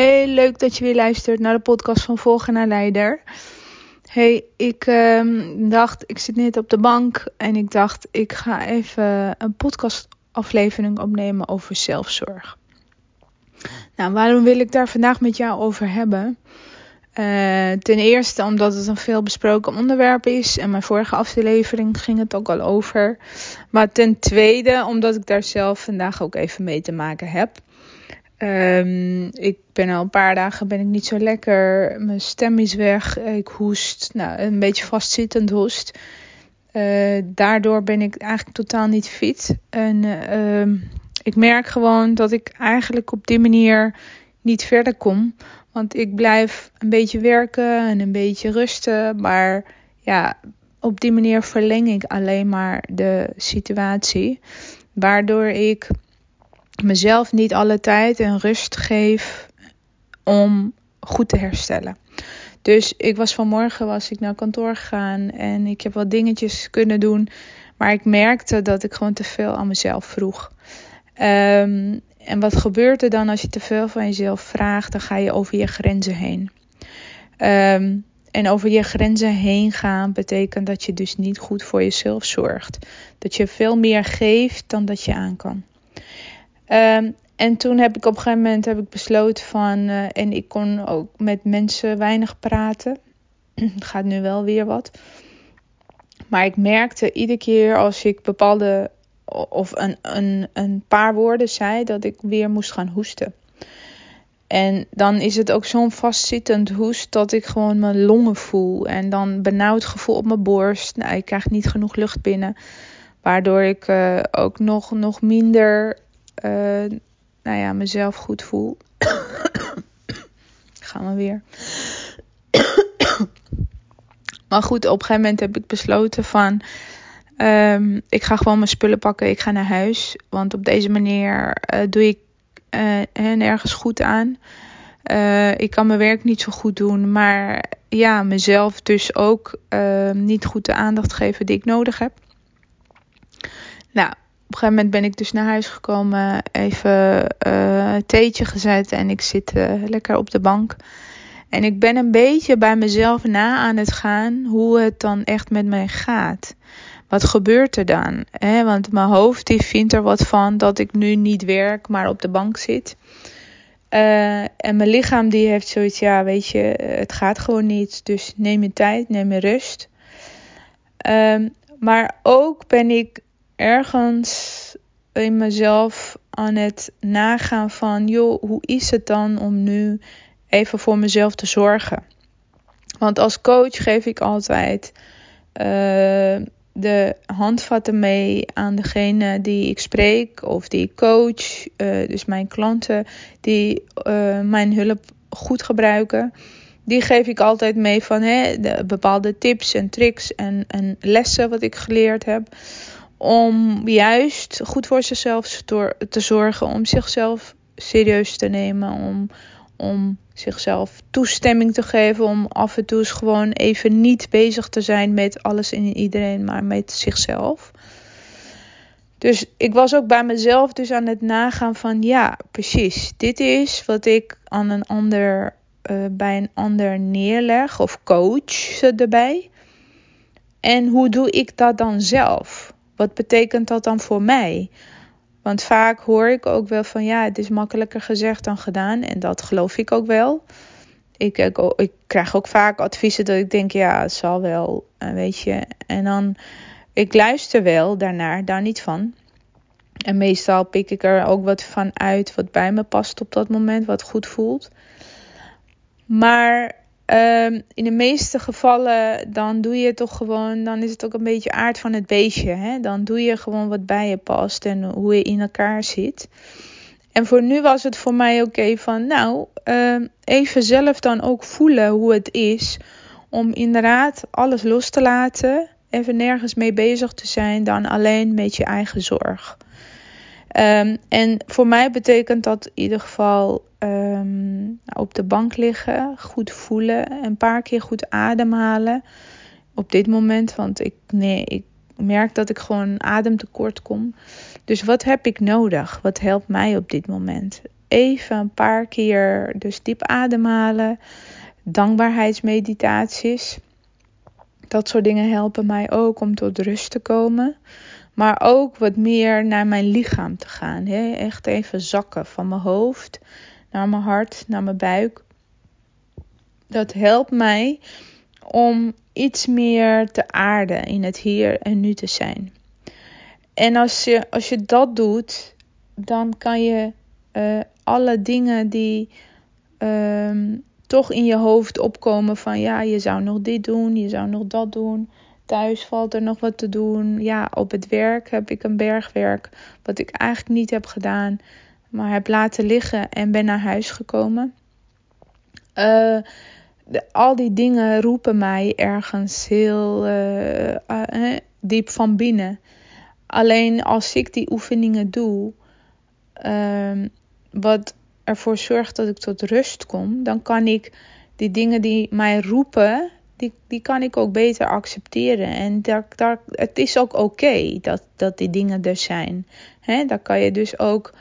Hey, leuk dat je weer luistert naar de podcast van Volgen naar Leider. Hey, ik ehm, dacht, ik zit net op de bank en ik dacht, ik ga even een podcastaflevering opnemen over zelfzorg. Nou, waarom wil ik daar vandaag met jou over hebben? Uh, ten eerste omdat het een veel besproken onderwerp is en mijn vorige aflevering ging het ook al over. Maar ten tweede omdat ik daar zelf vandaag ook even mee te maken heb. Um, ik ben al een paar dagen ben ik niet zo lekker. Mijn stem is weg. Ik hoest. Nou, een beetje vastzittend hoest. Uh, daardoor ben ik eigenlijk totaal niet fit. En uh, ik merk gewoon dat ik eigenlijk op die manier niet verder kom. Want ik blijf een beetje werken en een beetje rusten. Maar ja, op die manier verleng ik alleen maar de situatie. Waardoor ik mezelf niet alle tijd en rust geef om goed te herstellen. Dus ik was vanmorgen was ik naar kantoor gegaan en ik heb wat dingetjes kunnen doen. Maar ik merkte dat ik gewoon te veel aan mezelf vroeg. Um, en wat gebeurt er dan als je te veel van jezelf vraagt? Dan ga je over je grenzen heen. Um, en over je grenzen heen gaan betekent dat je dus niet goed voor jezelf zorgt. Dat je veel meer geeft dan dat je aan kan. Um, en toen heb ik op een gegeven moment heb ik besloten van. Uh, en ik kon ook met mensen weinig praten. Het gaat nu wel weer wat. Maar ik merkte iedere keer als ik bepaalde. of een, een, een paar woorden zei, dat ik weer moest gaan hoesten. En dan is het ook zo'n vastzittend hoest dat ik gewoon mijn longen voel. En dan benauwd gevoel op mijn borst. Nou, ik krijg niet genoeg lucht binnen. Waardoor ik uh, ook nog, nog minder uh, nou ja, mezelf goed voel. Gaan we weer. maar goed, op een gegeven moment heb ik besloten van... Um, ik ga gewoon mijn spullen pakken. Ik ga naar huis. Want op deze manier uh, doe ik uh, nergens goed aan. Ik kan mijn werk niet zo goed doen. Maar ja, mezelf dus ook niet goed de aandacht geven die ik nodig heb. Nou, op een gegeven moment ben ik dus naar huis gekomen, even uh, theetje gezet en ik zit uh, lekker op de bank. En ik ben een beetje bij mezelf na aan het gaan hoe het dan echt met mij gaat. Wat gebeurt er dan? Want mijn hoofd die vindt er wat van dat ik nu niet werk, maar op de bank zit. Uh, en mijn lichaam die heeft zoiets, ja weet je, het gaat gewoon niet. Dus neem je tijd, neem je rust. Um, maar ook ben ik ergens in mezelf aan het nagaan van, joh, hoe is het dan om nu even voor mezelf te zorgen? Want als coach geef ik altijd uh, de handvatten mee aan degene die ik spreek of die ik coach. Uh, dus mijn klanten die uh, mijn hulp goed gebruiken. Die geef ik altijd mee van hè, de bepaalde tips en tricks en, en lessen wat ik geleerd heb om juist goed voor zichzelf te zorgen, om zichzelf serieus te nemen, om, om zichzelf toestemming te geven, om af en toe eens gewoon even niet bezig te zijn met alles en iedereen, maar met zichzelf. Dus ik was ook bij mezelf dus aan het nagaan van ja, precies, dit is wat ik aan een ander, uh, bij een ander neerleg of coach erbij. En hoe doe ik dat dan zelf? Wat betekent dat dan voor mij? Want vaak hoor ik ook wel van ja, het is makkelijker gezegd dan gedaan. En dat geloof ik ook wel. Ik, ik, krijg ook vaak adviezen dat ik denk, ja, het zal wel, weet je. En dan, ik luister wel daarnaar, daar niet van. En meestal pik ik er ook wat van uit wat bij me past op dat moment, wat goed voelt. Maar Um, in de meeste gevallen dan doe je toch gewoon, dan is het ook een beetje aard van het beestje. Hè? Dan doe je gewoon wat bij je past en hoe je in elkaar zit. En voor nu was het voor mij oké van, nou, uh, even zelf dan ook voelen hoe het is om inderdaad alles los te laten, even nergens mee bezig te zijn dan alleen met je eigen zorg. Um, en voor mij betekent dat in ieder geval um, op de bank liggen, goed voelen, een paar keer goed ademhalen. Op dit moment, want ik, nee, ik merk dat ik gewoon ademtekort kom. Dus wat heb ik nodig? Wat helpt mij op dit moment? Even een paar keer dus diep ademhalen, dankbaarheidsmeditaties. Dat soort dingen helpen mij ook om tot rust te komen. Maar ook wat meer naar mijn lichaam te gaan. Hè? Echt even zakken van mijn hoofd naar mijn hart, naar mijn buik. Dat helpt mij om iets meer te aarden in het hier en nu te zijn. En als je, als je dat doet, dan kan je uh, alle dingen die um, toch in je hoofd opkomen van ja, je zou nog dit doen, je zou nog dat doen. Thuis valt er nog wat te doen. Ja, op het werk heb ik een bergwerk wat ik eigenlijk niet heb gedaan, maar heb laten liggen en ben naar huis gekomen. De, al die dingen roepen mij ergens heel uh, uh, diep van binnen. Alleen als ik die oefeningen doe, um, wat ervoor zorgt dat ik tot rust kom, dan kan ik die dingen die mij roepen, die, kan ik ook beter accepteren. En daar, daar, het is ook oké dat, dat die dingen er zijn. He, daar kan je dus ook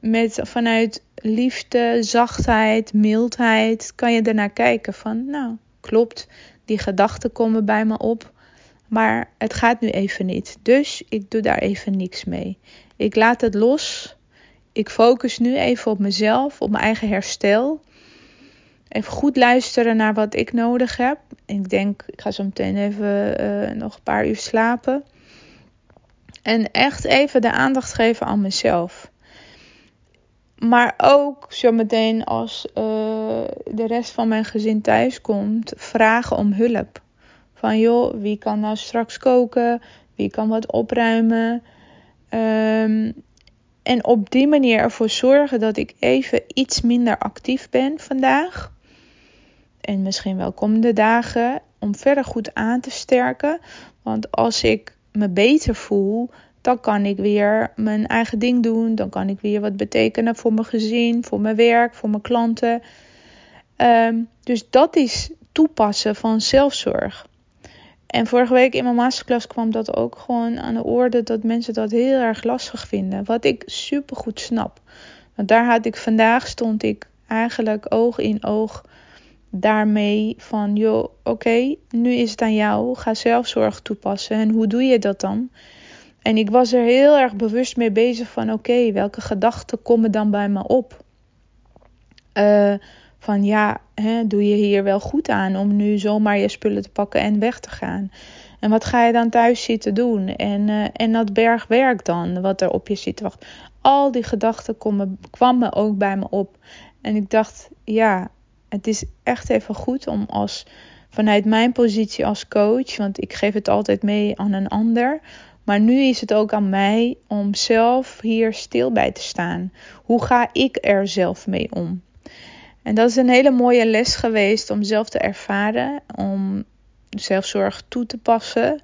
met, vanuit liefde, zachtheid, mildheid, kan je ernaar kijken van, nou, klopt, die gedachten komen bij me op. Maar het gaat nu even niet. Dus ik doe daar even niks mee. Ik laat het los. Ik focus nu even op mezelf, op mijn eigen herstel. Even goed luisteren naar wat ik nodig heb. Ik denk, ik ga zo meteen even uh, nog een paar uur slapen. En echt even de aandacht geven aan mezelf. Maar ook zometeen als uh, de rest van mijn gezin thuis komt, vragen om hulp. Van joh, wie kan nou straks koken? Wie kan wat opruimen? Um, en op die manier ervoor zorgen dat ik even iets minder actief ben vandaag. En misschien wel komende dagen. Om verder goed aan te sterken. Want als ik me beter voel, dan kan ik weer mijn eigen ding doen. Dan kan ik weer wat betekenen voor mijn gezin, voor mijn werk, voor mijn klanten. Um, dus dat is toepassen van zelfzorg. En vorige week in mijn masterclass kwam dat ook gewoon aan de orde dat mensen dat heel erg lastig vinden. Wat ik super goed snap. Want daar had ik vandaag stond ik eigenlijk oog in oog daarmee van joh, oké, nu is het aan jou. Ga zelfzorg toepassen. En hoe doe je dat dan? En ik was er heel erg bewust mee bezig van oké, welke gedachten komen dan bij me op? Uh, van ja, hè, doe je hier wel goed aan om nu zomaar je spullen te pakken en weg te gaan? En wat ga je dan thuis zitten doen? En, uh, en dat bergwerk dan, wat er op je zit wacht. Al die gedachten kwamen ook bij me op. En ik dacht, ja, het is echt even goed om als vanuit mijn positie als coach, want ik geef het altijd mee aan een ander. Maar nu is het ook aan mij om zelf hier stil bij te staan. Hoe ga ik er zelf mee om? En dat is een hele mooie les geweest om zelf te ervaren, om zelfzorg toe te passen.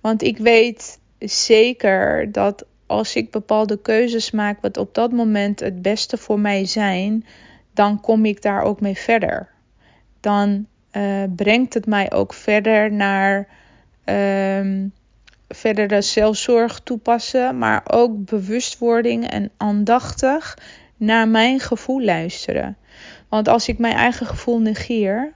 Want ik weet zeker dat als ik bepaalde keuzes maak wat op dat moment het beste voor mij zijn, dan kom ik daar ook mee verder. Dan uh, brengt het mij ook verder naar um, verdere zelfzorg toepassen, maar ook bewustwording en aandachtig naar mijn gevoel luisteren. Want als ik mijn eigen gevoel negeer,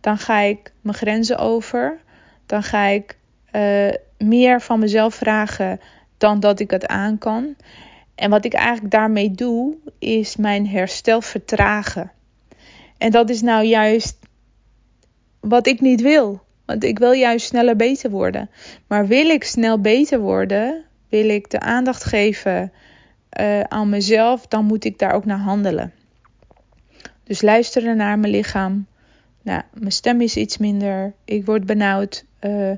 dan ga ik mijn grenzen over. Dan ga ik uh, meer van mezelf vragen dan dat ik het aan kan. En wat ik eigenlijk daarmee doe, is mijn herstel vertragen. En dat is nou juist wat ik niet wil. Want ik wil juist sneller beter worden. Maar wil ik snel beter worden, wil ik de aandacht geven uh, aan mezelf, dan moet ik daar ook naar handelen. Dus luisteren naar mijn lichaam. Nou, mijn stem is iets minder. Ik word benauwd. Uh,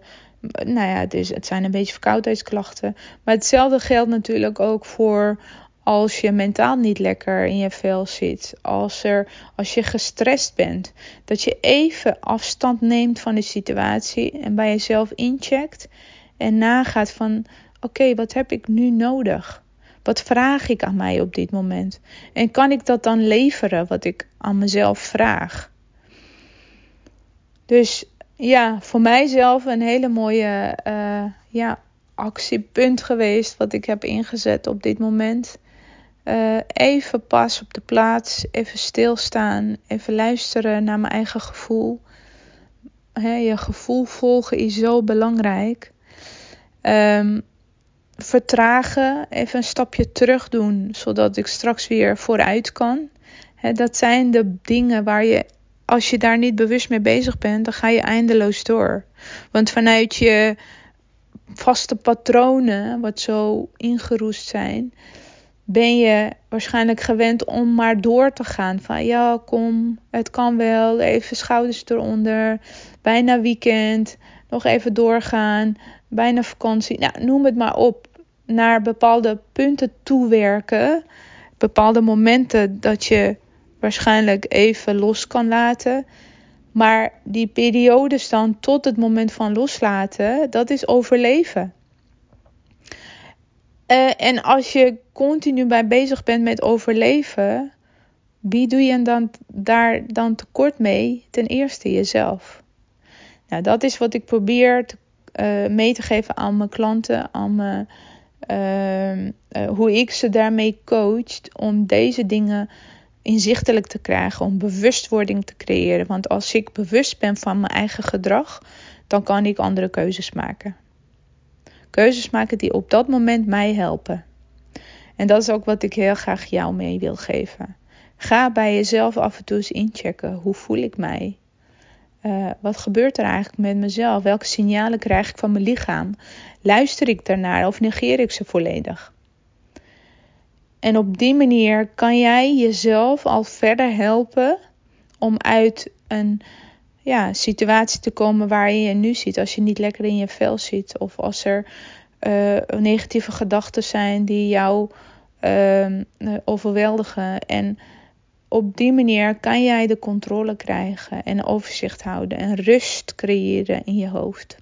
nou ja, dus het zijn een beetje verkoudheidsklachten. Maar hetzelfde geldt natuurlijk ook voor als je mentaal niet lekker in je vel zit, als, er, als je gestrest bent, dat je even afstand neemt van de situatie en bij jezelf incheckt en nagaat van oké, wat heb ik nu nodig? Wat vraag ik aan mij op dit moment? En kan ik dat dan leveren wat ik aan mezelf vraag? Dus ja, voor mijzelf een hele mooie uh, ja, actiepunt geweest wat ik heb ingezet op dit moment. Uh, even pas op de plaats, even stilstaan, even luisteren naar mijn eigen gevoel. je gevoel volgen is zo belangrijk. Um, vertragen, even een stapje terug doen, zodat ik straks weer vooruit kan. dat zijn de dingen waar je, als je daar niet bewust mee bezig bent, dan ga je eindeloos door. Want vanuit je vaste patronen, wat zo ingeroest zijn, ben je waarschijnlijk gewend om maar door te gaan. Van ja, kom, het kan wel, even schouders eronder, bijna weekend, nog even doorgaan, bijna vakantie. Nou, noem het maar op. Naar bepaalde punten toewerken, bepaalde momenten dat je waarschijnlijk even los kan laten. Maar die periodes dan tot het moment van loslaten, dat is overleven. Uh, en als je continu bij bezig bent met overleven, wie doe je dan daar dan tekort mee? Ten eerste jezelf. Nou, dat is wat ik probeer te, uh, mee te geven aan mijn klanten, aan mijn, uh, hoe ik ze daarmee coach om deze dingen inzichtelijk te krijgen, om bewustwording te creëren. Want als ik bewust ben van mijn eigen gedrag, dan kan ik andere keuzes maken. Keuzes maken die op dat moment mij helpen. En dat is ook wat ik heel graag jou mee wil geven. Ga bij jezelf af en toe eens inchecken. Hoe voel ik mij? Uh, wat gebeurt er eigenlijk met mezelf? Welke signalen krijg ik van mijn lichaam? Luister ik daarnaar of negeer ik ze volledig? En op die manier kan jij jezelf al verder helpen om uit een ja, situatie te komen waar je je nu ziet. Als je niet lekker in je vel zit of als er uh, negatieve gedachten zijn die jou uh, overweldigen. En op die manier kan jij de controle krijgen en overzicht houden en rust creëren in je hoofd.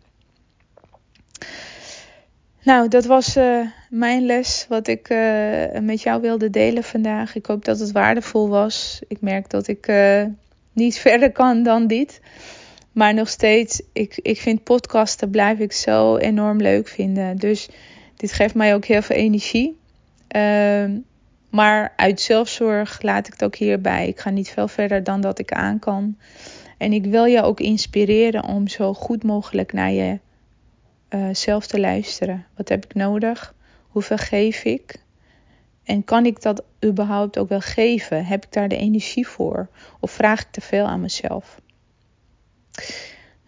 Nou, dat was uh, mijn les wat ik uh, met jou wilde delen vandaag. Ik hoop dat het waardevol was. Ik merk dat ik uh, niet verder kan dan dit. Maar nog steeds, ik, ik vind podcasten blijf ik zo enorm leuk vinden. Dus dit geeft mij ook heel veel energie. Ehm, maar uit zelfzorg laat ik het ook hierbij. Ik ga niet veel verder dan dat ik aan kan. En ik wil je ook inspireren om zo goed mogelijk naar je uh, zelf te luisteren. Wat heb ik nodig? Hoeveel geef ik? En kan ik dat überhaupt ook wel geven? Heb ik daar de energie voor? Of vraag ik te veel aan mezelf?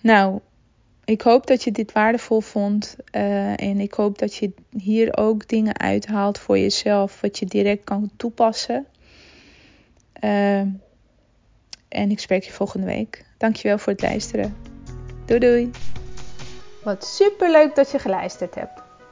Nou, ik hoop dat je dit waardevol vond. Uh, en ik hoop dat je hier ook dingen uithaalt voor jezelf. Wat je direct kan toepassen. Uh, en ik spreek je volgende week. Dankjewel voor het luisteren. Doei doei. Wat super leuk dat je geluisterd hebt.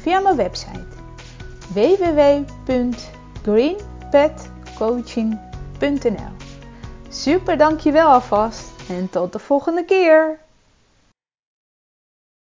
via mijn website www.greenpetcoaching.nl Super dankjewel alvast en tot de volgende keer!